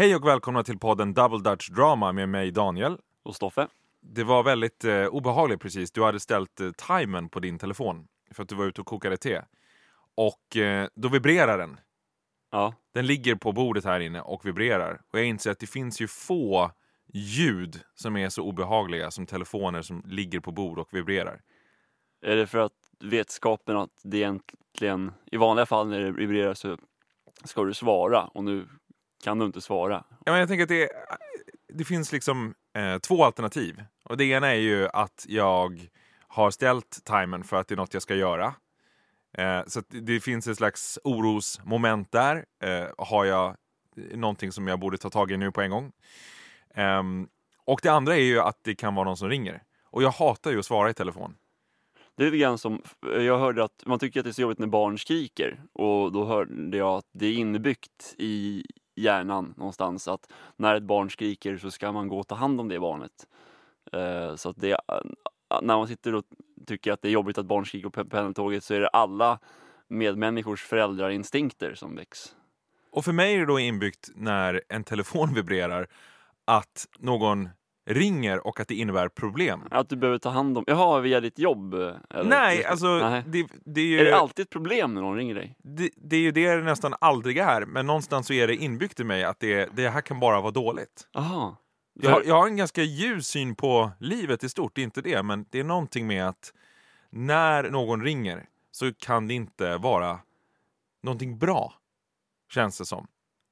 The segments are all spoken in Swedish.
Hej och välkomna till podden Double Dutch Drama med mig Daniel. Och Stoffe? Det var väldigt eh, obehagligt precis. Du hade ställt eh, timern på din telefon för att du var ute och kokade te. Och eh, då vibrerar den. Ja. Den ligger på bordet här inne och vibrerar. Och jag inser att det finns ju få ljud som är så obehagliga som telefoner som ligger på bord och vibrerar. Är det för att vetskapen att det egentligen, i vanliga fall när det vibrerar så ska du svara och nu kan du inte svara. Ja, men jag tänker att det, det finns liksom eh, två alternativ. Och det ena är ju att jag har ställt timern för att det är något jag ska göra. Eh, så det finns ett slags orosmoment där. Eh, har jag någonting som jag borde ta tag i nu på en gång? Ehm, och det andra är ju att det kan vara någon som ringer. Och jag hatar ju att svara i telefon. Det är lite grann som, jag hörde att man tycker att det är så jobbigt när barn skriker och då hörde jag att det är inbyggt i hjärnan någonstans att när ett barn skriker så ska man gå och ta hand om det barnet. Eh, så att det, när man sitter och tycker att det är jobbigt att barn skriker på pendeltåget så är det alla medmänniskors föräldrarinstinkter som väcks. Och för mig är det då inbyggt när en telefon vibrerar att någon ringer och att det innebär problem. Att du behöver ta hand om, jaha, via ditt jobb? Eller? Nej, alltså Nej. det, det är ju... Är det alltid ett problem när någon ringer dig? det, det är ju det det nästan aldrig är, men någonstans så är det inbyggt i mig att det, det här kan bara vara dåligt. Aha. Jag, har- jag har en ganska ljus syn på livet i stort, det är inte det, men det är någonting med att när någon ringer så kan det inte vara någonting bra, känns det som.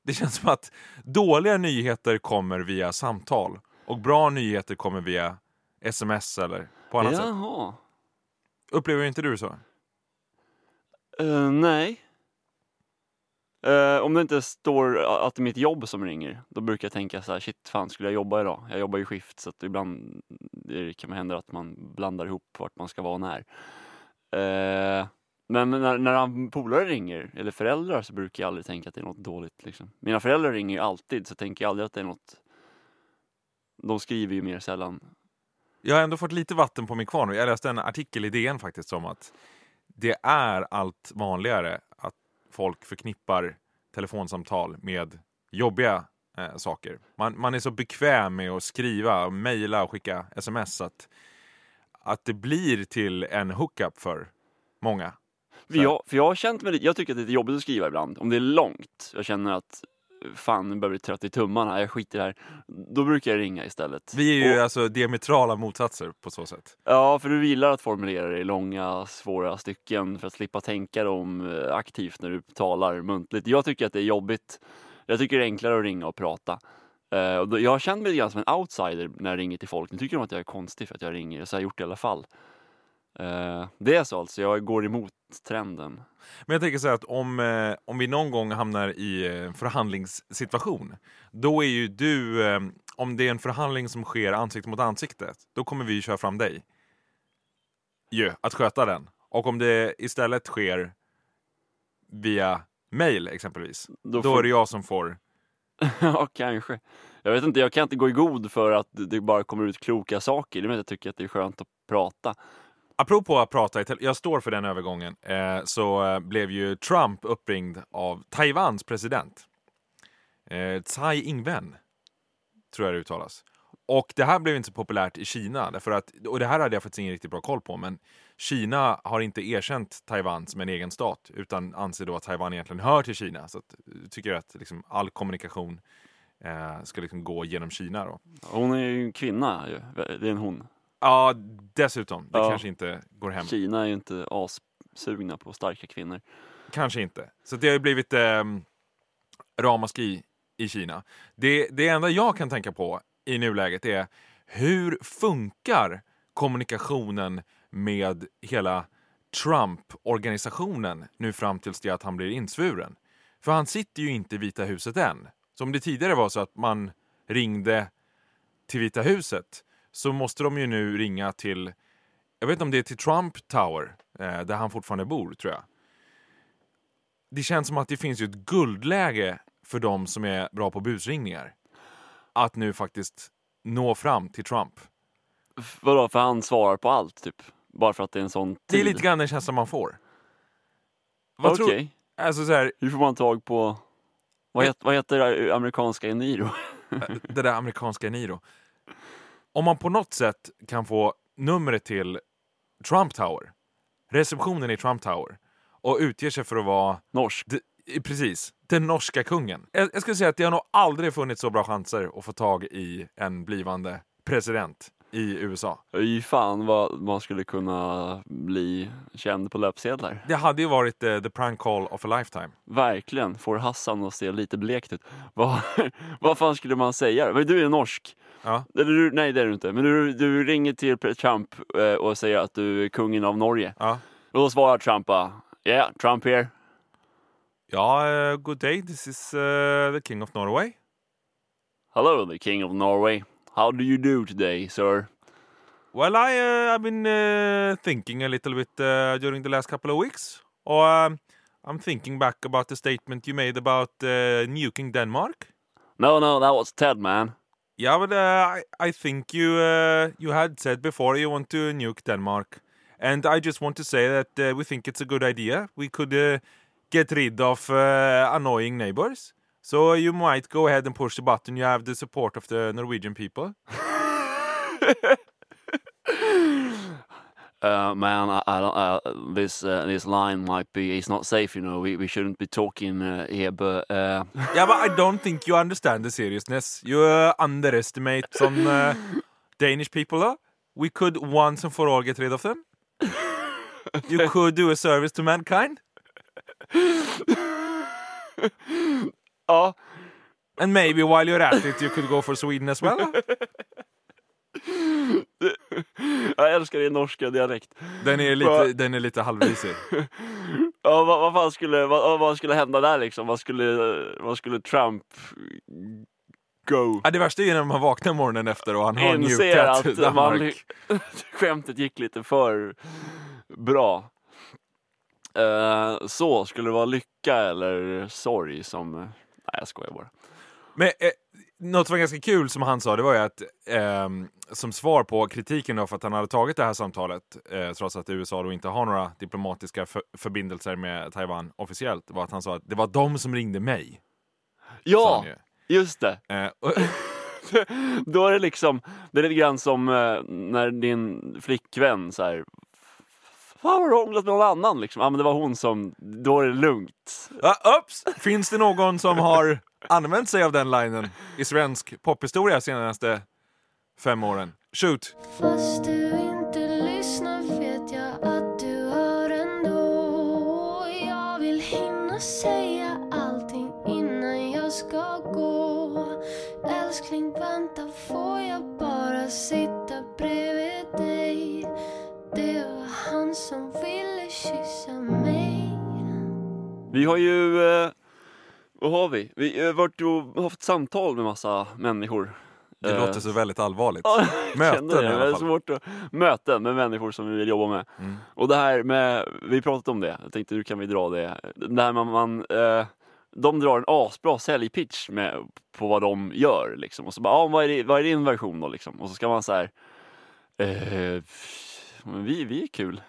Det känns som att dåliga nyheter kommer via samtal och bra nyheter kommer via sms eller på annat sätt. Jaha. Upplever inte du så? Eh, nej. Eh, om det inte står att det är mitt jobb som ringer, då brukar jag tänka så här, shit fan skulle jag jobba idag? Jag jobbar i skift så att ibland det kan hända att man blandar ihop vart man ska vara när. Eh, men när, när polare ringer, eller föräldrar, så brukar jag aldrig tänka att det är något dåligt. Liksom. Mina föräldrar ringer ju alltid, så tänker jag aldrig att det är något... De skriver ju mer sällan. Jag har ändå fått lite vatten på min kvarn. Jag läste en artikel i DN faktiskt om att det är allt vanligare att folk förknippar telefonsamtal med jobbiga eh, saker. Man, man är så bekväm med att skriva, mejla och skicka sms att, att det blir till en hookup för många. För jag, för jag har känt mig jag tycker att det är lite jobbigt att skriva ibland. Om det är långt, jag känner att fan nu börjar bli trött i tummarna, jag skiter i det här. Då brukar jag ringa istället. Vi är ju Och- alltså diametrala motsatser på så sätt. Ja, för du gillar att formulera det i långa, svåra stycken för att slippa tänka dem eh, aktivt när du talar muntligt. Jag tycker att det är jobbigt. Jag tycker det är enklare att ringa och prata. Eh, jag har känt mig lite grann som en outsider när jag ringer till folk. Nu tycker de att jag är konstig för att jag ringer, så jag har gjort det i alla fall. Eh, det är så alltså, jag går emot trenden. Men jag tänker så här att om, eh, om vi någon gång hamnar i eh, förhandlingssituation, då är ju du, om det är en förhandling som sker ansikte mot ansikte, då kommer vi köra fram dig. Ju, att sköta den. Och om det istället sker via mail exempelvis, Då då får- är det jag som får ja, kanske. Jag vet inte, jag kan inte gå i god för att det bara kommer ut kloka saker. Det är att jag tycker att det är skönt att prata. Apropå att prata, i jag står för den övergången, eh, så eh, blev ju Trump uppringd av Taiwans president. Eh, Tsai Ing-wen, tror jag det uttalas. Och det här blev inte så populärt i Kina, därför att, och det här hade jag faktiskt ingen riktigt bra koll på, men Kina har inte erkänt Taiwan som en egen stat, utan anser då att Taiwan egentligen hör till Kina. Så att, jag tycker att liksom, all kommunikation eh, ska liksom gå genom Kina då. Hon är ju en kvinna. Det är en hon. Ja, dessutom. Det Ja. kanske inte går hem. Kina är ju inte assugna på starka kvinnor. Kanske inte. Så det har ju blivit eh, ramaskri i Kina. Det, det enda jag kan tänka på i nuläget är hur funkar kommunikationen med hela Trump-organisationen nu fram tills det att han blir insvuren? För han sitter ju inte i Vita huset än. Så om det tidigare var så att man ringde till Vita huset så måste de ju nu ringa till, jag vet inte om det är till Trump Tower, eh, där han fortfarande bor tror jag det känns som att det finns ju ett guldläge för de som är bra på busringningar. Att nu faktiskt nå fram till Trump. Vadå, för han svarar på allt typ? Bara för att det är en sån tid? Det är lite grann den känslan man får. Vad Okej. tror, alltså så här, Hur får man tag på... Vad, het, vad heter amerikanska Eniro? det där amerikanska Niro. Om man på något sätt kan få numret till Trump Tower, receptionen i Trump Tower, och utger sig för att vara Norsk. d- precis, den norska kungen. Jag, jag skulle säga att det har nog aldrig funnits så bra chanser att få tag i en blivande president i USA. Fy fan vad man skulle kunna bli känd på löpsedlar. Det hade ju varit eh, the prank call of a lifetime. Verkligen, får Hassan att se lite blekt ut. Vad, vad fan skulle man säga? Men du är norsk. Ja. Du, nej det är du inte. Men du, du ringer till Trump eh, och säger att du är kungen av Norge. Ja, Och då svarar Trump bara, yeah, Trump here. ja eh, good day, this is the king of Norway. Hello the king of Norway. How do you do today, sir? Well, I uh, I've been uh, thinking a little bit uh, during the last couple of weeks. Or um, I'm thinking back about the statement you made about uh, nuking Denmark. No, no, that was Ted, man. Yeah, but uh, I I think you uh, you had said before you want to nuke Denmark, and I just want to say that uh, we think it's a good idea. We could uh, get rid of uh, annoying neighbors. So you might go ahead and push the button. You have the support of the Norwegian people. Uh, man, I, I. Uh, this uh, this line might be. It's not safe, you know. We we shouldn't be talking uh, here, but uh, Yeah, but I don't think you understand the seriousness. You uh, underestimate some Danish people. We could once and for all get rid of them. You could do a service to mankind, ja. and maybe while you're at it, you could go for Sweden as well. Jag älskar din norska dialekt. Den är lite, den är lite halvrisig. Ja, vad, vad fan skulle, vad, vad skulle hända där liksom? Vad skulle, vad skulle Trump go? Ja, det värsta är ju när man vaknar morgonen efter och han har Inser njukat att Danmark. man, skämtet gick lite för bra. Eh, så, skulle det vara lycka eller sorg som... Nej, jag skojar bara. Men eh, något som var ganska kul som han sa, det var ju att ehm, som svar på kritiken då för att han hade tagit det här samtalet, eh, trots att USA då inte har några diplomatiska för- förbindelser med Taiwan officiellt, var att han sa att det var de som ringde mig. Ja, just det. Eh, och, Då är det liksom, det är lite grann som eh, när din flickvän så här. Fan har du hånglat med någon annan liksom? Ja men det var hon som, då är det lugnt. ja, ups! Finns det någon som har använt sig av den linen i svensk pophistoria senaste fem åren? Shoot! Fast du inte lyssnar vet jag att du hör ändå Jag vill hinna säga allting innan jag ska gå Älskling vänta får jag bara sitta som ville kyssa mig Vi har ju, eh, vad har vi? Vi har varit och haft samtal med massa människor. Det Eh, låter så väldigt allvarligt. Ja, Möten det. i alla Det är fall. svårt att möten med människor som vi vill jobba med. Mm. Och det här med, vi pratat om det, jag tänkte nu kan vi dra det. Det här med man, eh, de drar en asbra säljpitch med, på vad de gör liksom. Och så bara, ja, vad, är det, vad är din version då liksom? Och så ska man så här, eh, men vi, vi är kul.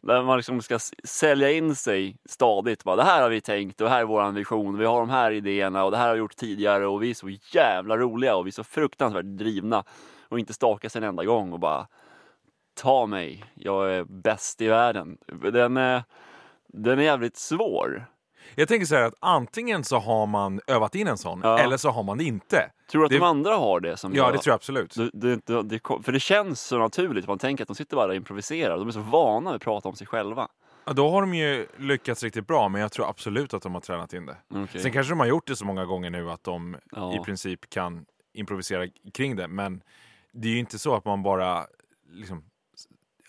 Där man liksom ska sälja in sig stadigt. Bara, det här har vi tänkt och det här är vår vision. Vi har de här idéerna och det här har vi gjort tidigare och vi är så jävla roliga och vi är så fruktansvärt drivna. Och inte staka sig en enda gång och bara ta mig, jag är bäst i världen. Den är, den är jävligt svår. Jag tänker så här att antingen så har man övat in en sån, Ja. eller så har man det inte. Tror du att Det- de andra har det? Som Ja, jag? det tror jag absolut. Det, det, det, för det känns så naturligt, man tänker att de sitter bara och improviserar. De är så vana vid att prata om sig själva. Ja, då har de ju lyckats riktigt bra, men jag tror absolut att de har tränat in det. Okej. Sen kanske de har gjort det så många gånger nu att de Ja. i princip kan improvisera kring det, men det är ju inte så att man bara liksom,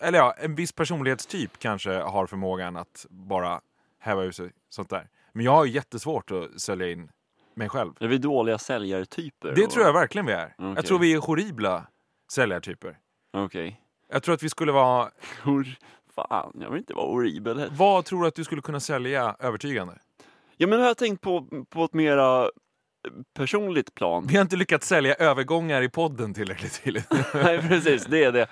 eller ja, en viss personlighetstyp kanske har förmågan att bara häva ur sig sånt där. Men jag har jättesvårt att sälja in mig själv. Är vi dåliga säljartyper? Det då? tror jag verkligen vi är. Okej. Jag tror vi är horribla säljartyper. Okej. Jag tror att vi skulle vara... Hur fan, jag vill inte vara horribel. Vad tror du att du skulle kunna sälja övertygande? Ja men jag har tänkt på, på ett mera personligt plan. Vi har inte lyckats sälja övergångar i podden tillräckligt till. Nej precis, det är det.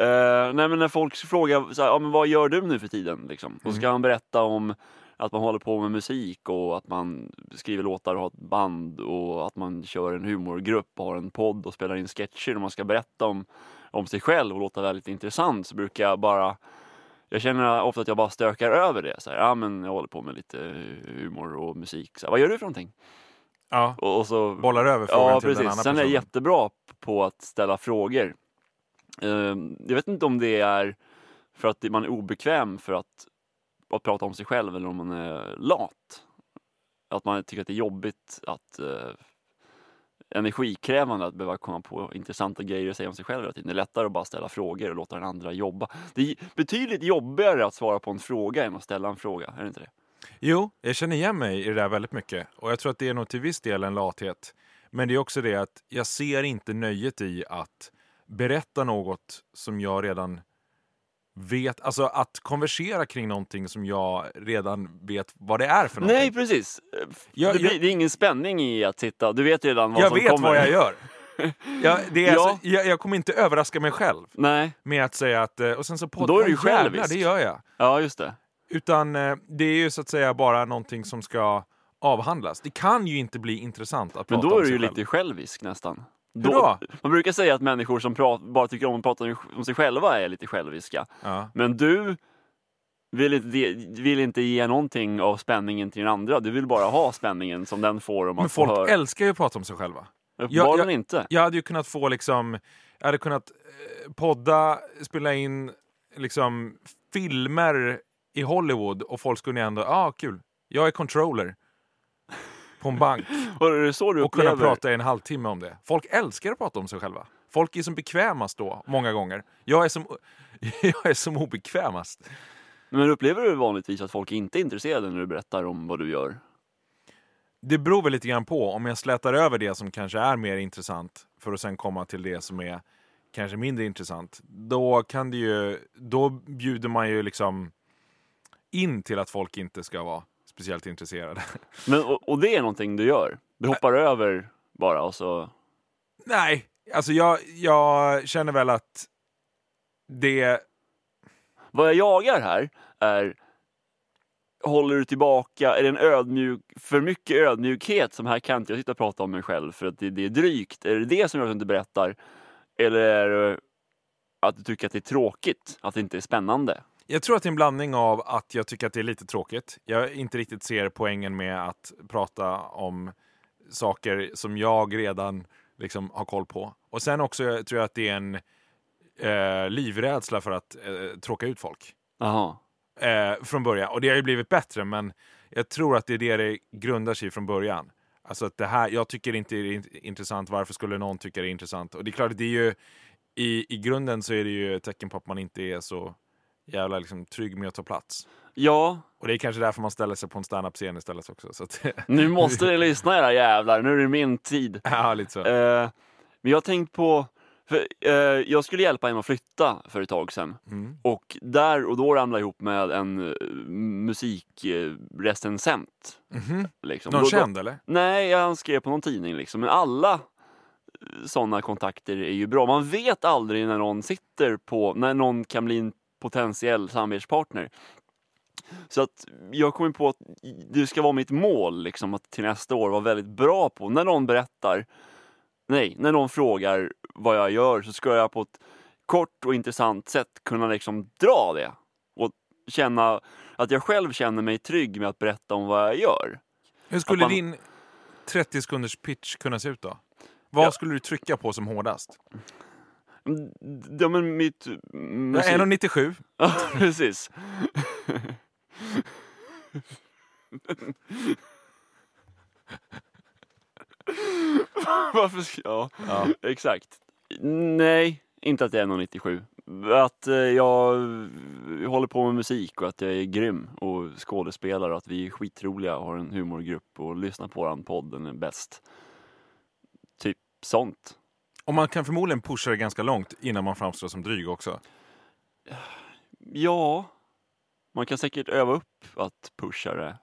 Uh, nej men när folk frågar så här, ja, men vad gör du nu för tiden? Liksom. Och så ska han berätta om att man håller på med musik och att man skriver låtar och har ett band och att man kör en humorgrupp och har en podd och spelar in sketcher och man ska berätta om, om sig själv och låta väldigt intressant så brukar jag bara jag känner ofta att jag bara stökar över det. Så här, ja, men jag håller på med lite humor och musik. Så här, Vad gör du för någonting? Ja, Och, och så bollar över frågan Ja, till den precis. andra Sen är jag personen. jättebra på att ställa frågor. Ehm, Jag vet inte om det är för att man är obekväm för att, att prata om sig själv eller om man är lat. Att man tycker att det är jobbigt att eh, energikrävande att behöva komma på intressanta grejer att säga om sig själv hela tiden. Det är lättare att bara ställa frågor och låta den andra jobba. Det är betydligt jobbigare att svara på en fråga än att ställa en fråga, är det inte det? Jo, jag känner igen mig i det där väldigt mycket. Och jag tror att det är nog till viss del en lathet. Men det är också det att jag ser inte nöjet i att berätta något som jag redan vet. Alltså att konversera kring någonting som jag redan vet vad det är för någonting. Nej, precis. Jag- det, blir, jag- det är ingen spänning i att sitta, du vet redan vad jag som vet kommer. vad jag gör. Jag, det är Ja. alltså, jag, jag kommer inte överraska mig själv Nej, med att säga att... eh, Och sen så poddar Då är du självisk. det gör jag. ja just det. Utan eh, det är ju så att säga bara någonting som ska avhandlas. Det kan ju inte bli intressant att Men prata då om är du ju själv. lite självisk nästan. Hur då? Man brukar säga att människor som prat, bara tycker om att prata om sig själva är lite själviska. Ja. Men du vill inte, vill inte ge någonting av spänningen till den andra. Du vill bara ha spänningen som den får om Men att få folk höra. älskar ju att prata om sig själva. Uppenbarligen jag- inte. Jag hade ju kunnat få liksom, jag hade kunnat eh, podda, spela in liksom filmer i Hollywood och folk skulle ändå, ja ah, kul, jag är controller på en bank Och kunna prata i en halvtimme om det. Folk älskar att prata om sig själva. Folk är som bekvämast då, många gånger. Jag är som, jag är som obekvämast. Men upplever du vanligtvis att folk inte är intresserade när du berättar om vad du gör? Det beror väl lite grann på om jag slätar över det som kanske är mer intressant för att sen komma till det som är kanske mindre intressant. Då kan det ju, då bjuder man ju liksom in till att folk inte ska vara speciellt intresserade. Men, och, och det är någonting du gör? Du hoppar över bara och så... Nej, alltså jag, jag känner väl att det, Vad jag jagar här är Håller du tillbaka, är det en ödmjuk, för mycket ödmjukhet som här kan inte jag sitta och prata om mig själv för att det, det är drygt? Är det det som gör att du inte berättar? Eller är det att du tycker att det är tråkigt, att det inte är spännande? Jag tror att det är en blandning av att jag tycker att det är lite tråkigt. Jag inte riktigt ser poängen med att prata om saker som jag redan liksom har koll på. Och sen också tror jag att det är en eh, livrädsla för att eh, tråka ut folk. Jaha. Eh, från början. Och det har ju blivit bättre, men jag tror att det är det det grundar sig i från början. Alltså att det här, jag tycker inte det är int- intressant, varför skulle någon tycka det är intressant? Och det är klart, det är ju, i, i grunden så är det ju ett tecken på att man inte är så jävla liksom, trygg med att ta plats. Ja, Och det är kanske därför man ställer sig på en standup-scen istället också. Så att, nu måste ni lyssna era jävlar, nu är det min tid. ja, lite så. Eh, men jag har tänkt på, för, eh, jag skulle hjälpa en att flytta för ett tag sedan. Mm. Och där och då ramlade jag ihop med en uh, musikrecensent. Mhm. Liksom. Någon Då- då- känd eller? Nej, han skrev på någon tidning liksom. Men alla sådana kontakter är ju bra. Man vet aldrig när någon sitter på, när någon kan bli en potentiell samarbetspartner. Så att jag kommer på att det ska vara mitt mål liksom, att till nästa år vara väldigt bra på, när någon berättar, nej, när någon frågar vad jag gör så ska jag på ett kort och intressant sätt kunna liksom dra det. Och känna att jag själv känner mig trygg med att berätta om vad jag gör. Hur skulle man- din 30 sekunders pitch kunna se ut då? Vad Ja. skulle du trycka på som hårdast? Ja men mitt... Musik... 1,97. Ja, precis. Varför ska... Ja, Ja. exakt. Nej, inte att jag är 1,97. Att eh, jag håller på med musik och att jag är grym och skådespelare och att vi är skitroliga och har en humorgrupp och lyssnar på våran podd, den är bäst. Typ sånt. Och man kan förmodligen pusha det ganska långt innan man framstår som dryg också. Ja, man kan säkert öva upp att pusha det.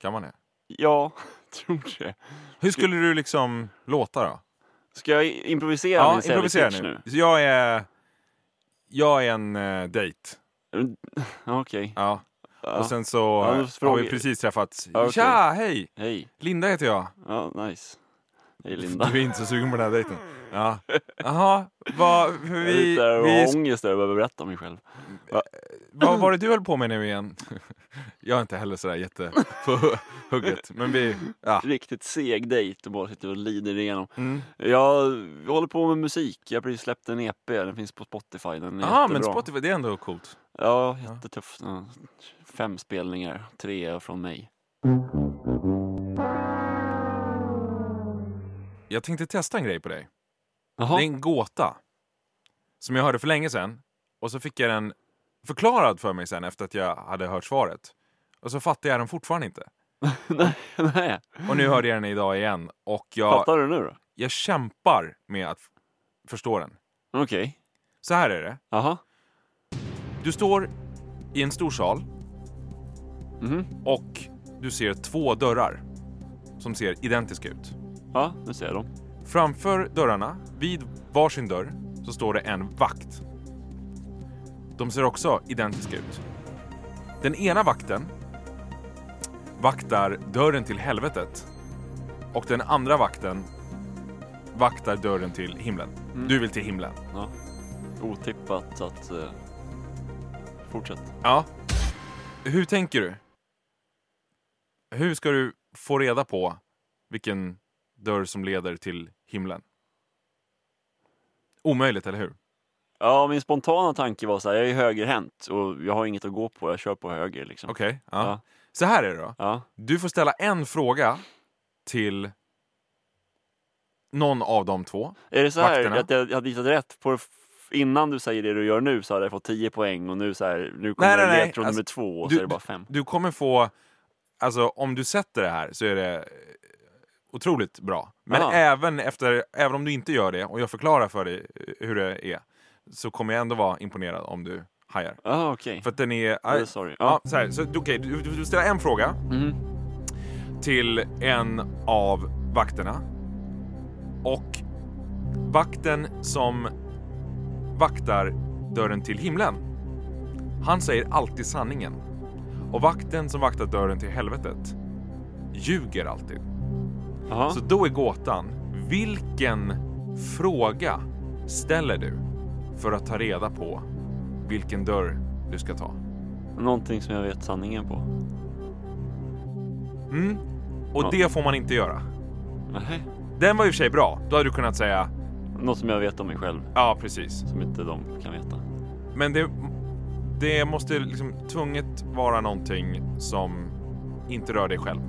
Kan man det? Ja, tror det. Hur skulle du liksom låta då? Ska jag improvisera Ja, min improvisera säljpitch nu. Jag är... Jag är en uh, dejt. nu? Okej. Ja. Ja. Och sen så Ja, har vi precis träffats. Ja, okej. Tja, hej! Hej. Linda heter jag. Ja, nice. Hej Linda. Du är inte så sugen på den här dejten? Ja. Jaha, vad, för Jag vi, lite vi, ångest där och behöver berätta om mig själv. vad var det du höll på med nu igen? Jag är inte heller sådär jätte på hugget, men vi, ja. Riktigt seg dejt och bara sitter och lider igenom. Mm. Jag håller på med musik. Jag har precis släppt en EP. Den finns på Spotify. Den är men jättebra. Spotify, det är ändå coolt. Ja, jättetufft. Fem spelningar. Tre från mig. Jag tänkte testa en grej på dig. Jaha. Det är en gåta. Som jag hörde för länge sedan. Och så fick jag den förklarad för mig sen efter att jag hade hört svaret. Och så fattade jag den fortfarande inte. nej, nej. Och nu hörde jag den idag igen. Och jag, Fattar du nu då? jag kämpar med att förstå den. Okej. Så här är det. Jaha. Du står i en stor sal Mhm. och du ser två dörrar som ser identiska ut. Ja, nu ser jag dem. Framför dörrarna, vid varsin dörr, så står det en vakt. De ser också identiska ut. Den ena vakten vaktar dörren till helvetet och den andra vakten vaktar dörren till himlen. Mm. Du vill till himlen. Ja. Otippat att... Uh... Fortsätt. Ja. Hur tänker du? Hur ska du få reda på vilken dörr som leder till himlen? Omöjligt, eller hur? Ja, min spontana tanke var så här, jag är högerhänt och jag har inget att gå på, jag kör på höger liksom. Okej. ja. Ja. Så här är det då. Ja. Du får ställa en fråga till någon av de två. Är det så här Vakterna. att jag hade gissat rätt på innan du säger det du gör nu så hade jag fått 10 poäng och nu så här, nu kommer Nej, nej, ledtråd Alltså, nummer två och du- så är det bara fem. Du kommer få, alltså om du sätter det här så är det otroligt bra. Men Aha. även, efter, även om du inte gör det och jag förklarar för dig eh, hur det är så kommer jag ändå vara imponerad om du hajar. Ja, okej. För att den är... Ja, sorry. Ja, så här, så, okej, du, du, ställer en fråga Mhm. till en av vakterna. Och vakten som vaktar dörren till himlen, han säger alltid sanningen. Och vakten som vaktar dörren till helvetet ljuger alltid. Jaha. Så då är gåtan, vilken fråga ställer du för att ta reda på vilken dörr du ska ta? Någonting som jag vet sanningen på. Mm. Och Ja. det får man inte göra. Nej. Den var i och för sig bra. Då hade du kunnat säga Något som jag vet om mig själv, ja, precis. som inte de kan veta. Men det, det måste liksom tvunget vara någonting som inte rör dig själv.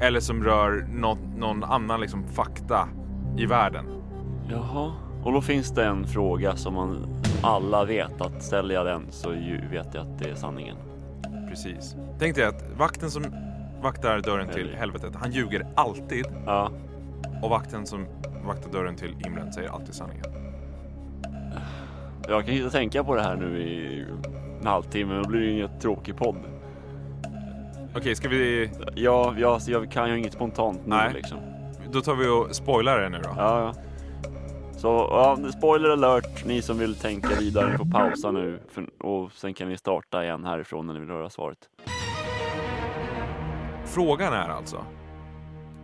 Eller som rör nå, någon annan liksom fakta i världen. Jaha. Och då finns det en fråga som man alla vet att ställer jag den så vet jag att det är sanningen. Precis. Tänk dig att vakten som vaktar dörren till helvetet, han ljuger alltid. Ja. Och vakten som vaktar dörren till himlen säger alltid sanningen. Jag kan inte tänka på det här nu i en halvtimme, då blir det ju ingen tråkig podd. Okej, ska vi... Ja, jag, jag kan ju inget spontant nu Nej. liksom. Då tar vi och spoilar det nu då. Ja, ja. Så ja, spoiler alert, ni som vill tänka vidare får pausa nu för, och sen kan ni starta igen härifrån när ni vill höra svaret. Frågan är alltså.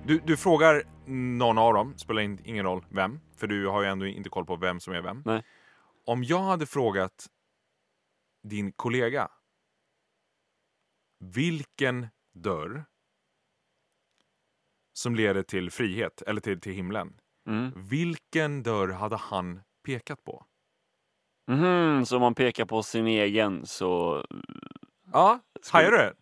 Du, du frågar någon av dem, spelar in, ingen roll vem, för du har ju ändå inte koll på vem som är vem. Nej. Om jag hade frågat din kollega vilken dörr som leder till frihet, eller till, till himlen. Mm. Vilken dörr hade han pekat på? Mhm, så om man pekar på sin egen så... Ja, Ska vi- hajar du det?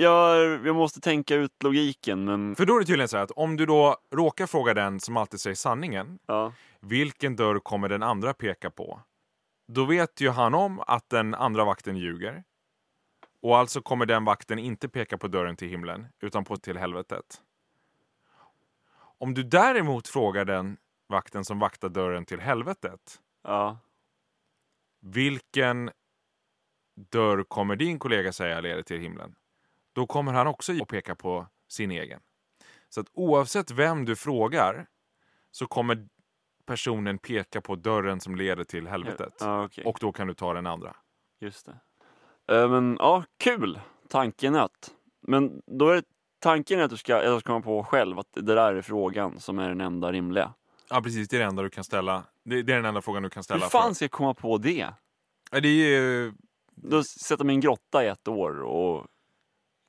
Ja, jag måste tänka ut logiken men... För då är det tydligen så här att om du då råkar fråga den som alltid säger sanningen, Ja. vilken dörr kommer den andra peka på? Då vet ju han om att den andra vakten ljuger. Och alltså kommer den vakten inte peka på dörren till himlen, utan på till helvetet. Om du däremot frågar den vakten som vaktar dörren till helvetet, Ja. vilken dörr kommer din kollega säga leder till himlen? Då kommer han också att peka på sin egen. Så att oavsett vem du frågar så kommer personen peka på dörren som leder till helvetet. Ja, okej. Och då kan du ta den andra. Just det. Eh, men ja, kul! tankenöt. Men då är tanken att du ska, att ska komma på själv att det där är frågan som är den enda rimliga. Ja, precis. Det är det enda du kan ställa. Det, det är den enda frågan du kan Hur ställa. fan ska jag komma på det? för. Ja, Det är ju... Då sätter mig i en grotta i ett år och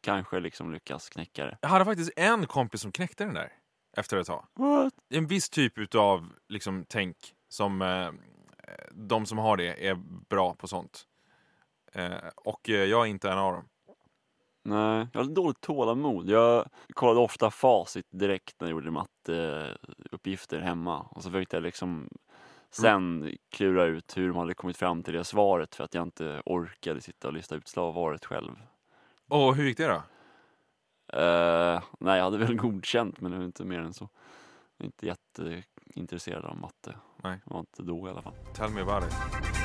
kanske liksom lyckas knäcka det. Jag hade faktiskt en kompis som knäckte den där efter ett tag. What? En viss typ utav liksom, tänk som eh, de som har det är bra på sånt. Eh, och eh, jag är inte en av dem. Nej, jag har lite dåligt tålamod. Jag kollade ofta facit direkt när jag gjorde matteuppgifter hemma och så försökte jag liksom sen klura ut hur de hade kommit fram till det svaret för att jag inte orkade sitta och lista ut svaret själv. Och hur gick det då? Eh, nej, jag hade väl godkänt men det var inte mer än så. Jag är inte jätteintresserad av matte. Nej. Jag var inte då i alla fall. Tell me about it.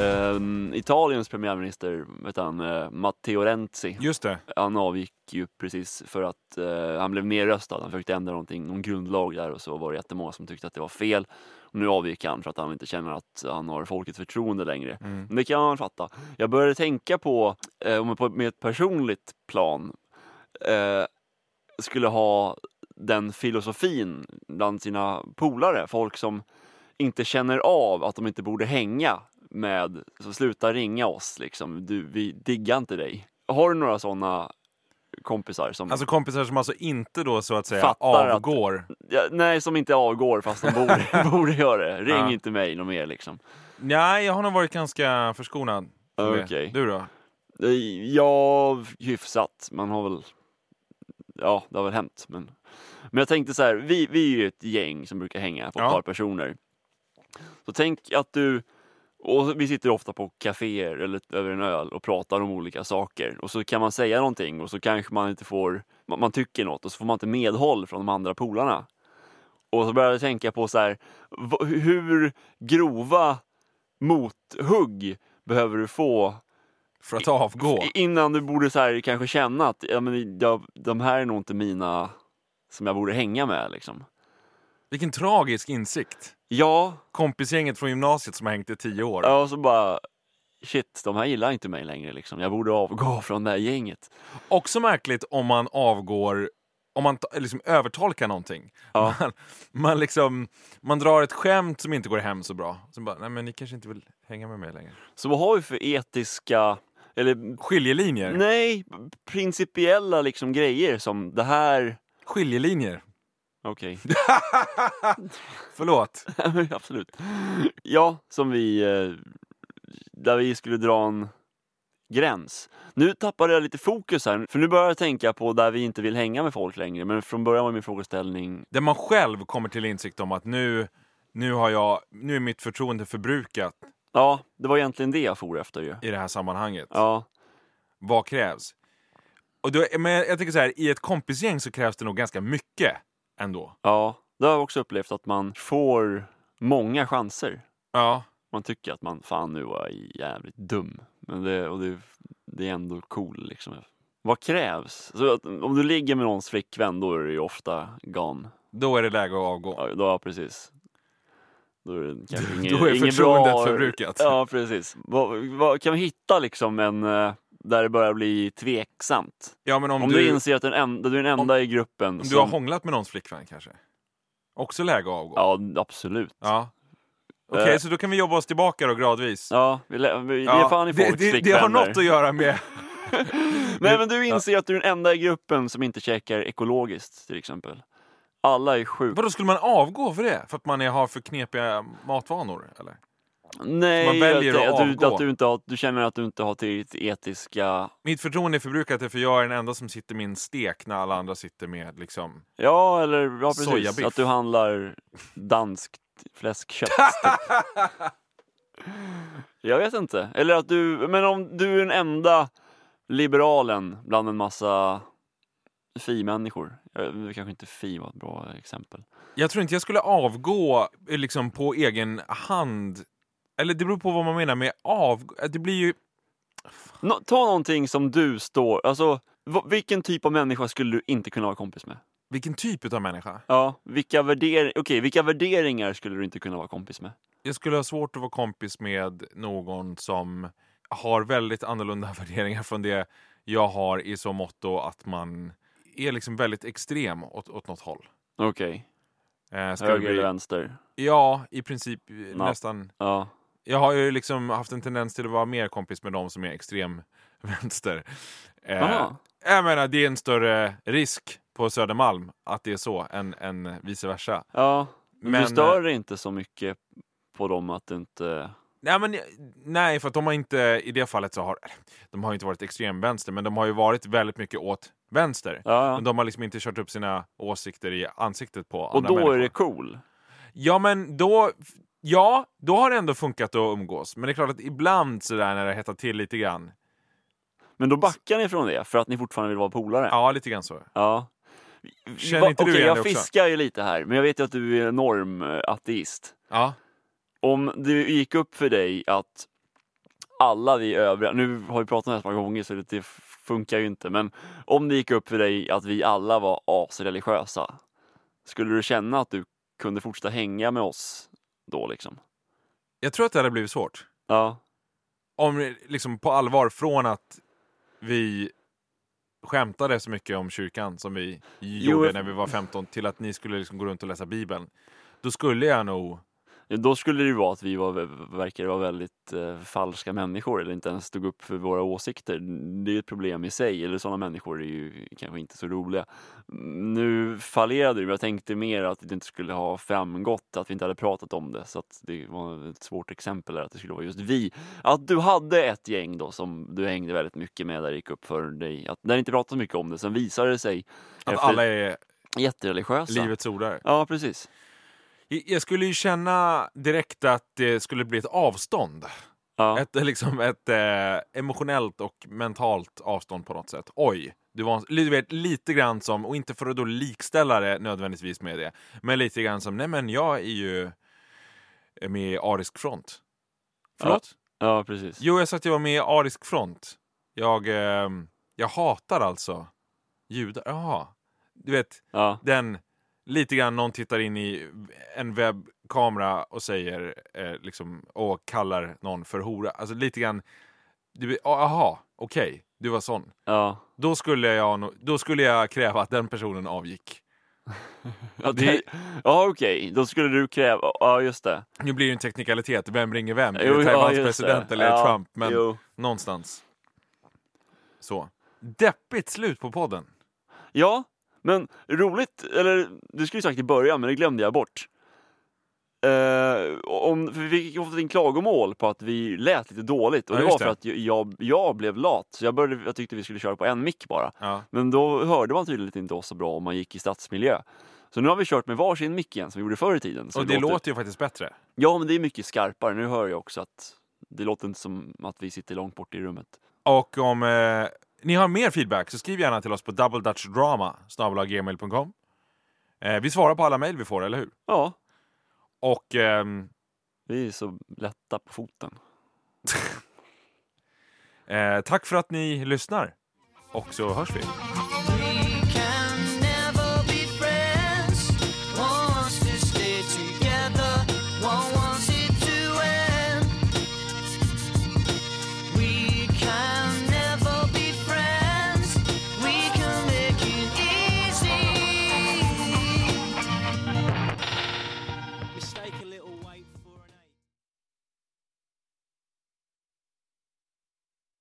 Ehm, Italiens premiärminister, vet han, eh, Matteo Renzi. Just det. Han avgick ju precis för att eh, han blev nedröstad. Han försökte ändra någonting, någon grundlag där och så var det jättemånga som tyckte att det var fel. Och nu avgick han för att han inte känner att han har folkets förtroende längre. Mm. Men det kan man fatta. Jag började tänka på, eh, om på med ett personligt plan skulle ha den filosofin bland sina polare, folk som inte känner av att de inte borde hänga med, så sluta ringa oss liksom, du, vi diggar inte dig. Har du några sådana kompisar som, Alltså kompisar som alltså inte då så att säga Fattar att- avgår. ja, nej som inte avgår fast de borde, borde göra det. Ring Ja. inte mig något mer liksom. Nej, jag har nog varit ganska förskonad. Okej. Du då? Eh, Ja, hyfsat. Man har väl, ja det har väl hänt. Men, men jag tänkte så här, vi, vi är ju ett gäng som brukar hänga på ett Ja. par personer. Så tänk att du, och vi sitter ofta på kaféer eller över en öl och pratar om olika saker. Och så kan man säga någonting och så kanske man inte får, man, man tycker något och så får man inte medhåll från de andra polarna. Och så började jag tänka på så här, hur grova mothugg behöver du få För att avgå? Innan du borde så här, kanske känna att ja, men jag, de här är nog inte mina som jag borde hänga med. Liksom. Vilken tragisk insikt. Ja, Kompisgänget från gymnasiet som har hängt i tio år. ja, och så bara shit, de här gillar inte mig längre. Liksom. Jag borde avgå från det här gänget. Också märkligt om man avgår, om man liksom övertolkar någonting. Ja. Man, man, liksom, man drar ett skämt som inte går hem så bra. Så bara, nej men ni kanske inte vill hänga med mig längre. Så vad har vi för etiska, eller Skiljelinjer. nej, principiella liksom grejer som det här, Skiljelinjer. Okej, Förlåt. absolut. Ja, som vi, eh, där vi skulle dra en gräns. Nu tappade jag lite fokus här, för nu börjar jag tänka på där vi inte vill hänga med folk längre. Men från början var min frågeställning, Där man själv kommer till insikt om att nu, nu, har jag, nu är mitt förtroende förbrukat ja, det var egentligen det jag for efter ju. i det här sammanhanget. Ja, Vad krävs? Och då, men jag tänker så här, i ett kompisgäng så krävs det nog ganska mycket ändå. ja, det har jag också upplevt att man får många chanser. Ja. Man tycker att man, fan nu var jag jävligt dum. Men det, och det, det är ändå cool liksom. Vad krävs? Så att, om du ligger med någons flickvän då är det ju ofta gone. Då är det läge att avgå. Ja, då, precis. Då är det kanske inget, Då är förtroendet bra... förbrukat. Ja, precis. Vad, vad, kan vi hitta liksom en, eh, där det börjar bli tveksamt? Ja, men om, Om, du, du, inser att den enda, du är den enda i gruppen om du som... har hånglat med någons flickvän kanske? Också läge att avgå? Ja, absolut. Ja. Okej, Eh. så då kan vi jobba oss tillbaka då gradvis. Ja, vi, vi, Ja, det är fan i det, folks det, det flickvänner. har något att göra med... Nej men du inser att du är den enda i gruppen som inte käkar ekologiskt till exempel. Alla är sjuka. Vadå, skulle man avgå för det? För att man är, har för knepiga matvanor? Eller? Nej, man väljer att, att att, du, att du, inte har, du känner att du inte har tillräckligt etiska... Mitt förtroende är förbrukat för jag är den enda som sitter med en stek när alla andra sitter med liksom... Ja, eller ja, precis. Sojabiff. Att du handlar danskt fläskkött. typ. Jag vet inte. Eller att du, men om du är den enda liberalen bland en massa fi-människor. Kanske inte fi var ett bra exempel. Jag tror inte jag skulle avgå liksom på egen hand. Eller det beror på vad man menar med avgå. Det blir ju... Nå, ta någonting som du står, alltså vilken typ av människa skulle du inte kunna vara kompis med? Vilken typ av människa? Ja, vilka, värder okej, vilka värderingar skulle du inte kunna vara kompis med? Jag skulle ha svårt att vara kompis med någon som har väldigt annorlunda värderingar från det jag har i så motto att man är liksom väldigt extrem åt, åt något håll. Okej, Eh, ska det höger eller bli, vänster? ja, i princip eh, nästan. Ja, Jag har ju liksom haft en tendens till att vara mer kompis med de som är extrem vänster. Eh, jag menar, det är en större risk på Södermalm att det är så än, än vice versa. ja. Men, Men, du stör dig inte så mycket på dem att du inte... Nej, men, nej, för att de har inte, i det fallet så har de har inte varit extremvänster, men de har ju varit väldigt mycket åt vänster. Ja, Men de har liksom inte kört upp sina åsikter i ansiktet på och andra då människor. är det cool. Ja, men då, ja, då har det ändå funkat att umgås. Men det är klart att ibland sådär när det hettar till lite grann, Men då backar ni från det för att ni fortfarande vill vara polare? ja, lite grann så. Ja. Känner Va- inte du okej, jag fiskar ju lite här, men jag vet ju att du är enorm eh, ateist. Ja, Om det gick upp för dig att alla vi övriga, nu har vi pratat om det här ett par gånger så det funkar ju inte, men om det gick upp för dig att vi alla var asreligiösa, skulle du känna att du kunde fortsätta hänga med oss då liksom? jag tror att det hade blivit svårt. Ja, Om liksom på allvar, från att vi skämtade så mycket om kyrkan som vi gjorde jag- när vi var 15 till att ni skulle liksom gå runt och läsa Bibeln. Då skulle jag nog... då skulle det ju vara att vi var, verkade vara väldigt eh, falska människor eller inte ens stod upp för våra åsikter. Det är ett problem i sig, eller sådana människor är ju kanske inte så roliga. Nu fallerade det, men jag tänkte mer att det inte skulle ha framgått att vi inte hade pratat om det, så att det var ett svårt exempel där, att det skulle vara just vi. Att du hade ett gäng då som du hängde väldigt mycket med där det gick upp för dig, att när det inte pratade så mycket om det, sen visade det sig Att efter- alla är jättereligiösa. livets ordare. Ja, precis. Jag skulle ju känna direkt att det skulle bli ett avstånd. Ja. Ett, liksom ett eh, emotionellt och mentalt avstånd på något sätt. Oj, du var, du vet, lite grann som, och inte för att då likställa det nödvändigtvis med det, men lite grann som, nej men jag är ju med i Arisk front. Förlåt? ja, precis. Jo, jag sa att jag var med i Arisk front. Jag, eh, jag hatar alltså judar. Jaha. Du vet, Ja. den, lite grann någon tittar in i en webbkamera och säger, eh, liksom, och kallar någon för hora. Alltså lite grann, du, aha, okej, du var sån. Ja. Då skulle, jag, då skulle jag kräva att den personen avgick. Ja, Det- det... ja okej, då skulle du kräva, ja just det. Nu blir det en teknikalitet, vem ringer vem? Är Jo, det ja, Taiwans just president det. eller är det Ja, Trump? Men Jo. någonstans. Så. Deppigt slut på podden. Ja, men roligt, eller det skulle jag sagt i början men det glömde jag bort. Eh, om, för vi fick fått in klagomål på att vi lät lite dåligt och Ja, det var för det. att jag, jag, blev lat. Så jag, började, jag tyckte vi skulle köra på en mick bara. Ja. Men då hörde man tydligen inte oss så bra om man gick i stadsmiljö. Så nu har vi kört med varsin mick igen som vi gjorde förr i tiden. Så Och det låter ju faktiskt bättre. Ja, men det är mycket skarpare. Nu hör jag också att det låter inte som att vi sitter långt bort i rummet. Och om eh, ni har mer feedback så skriv gärna till oss på doubledutchdrama gmail.com. Eh, vi svarar på alla mejl vi får, eller hur? Ja, Och ehm, vi är så lätta på foten. eh, tack för att ni lyssnar. Och så hörs vi.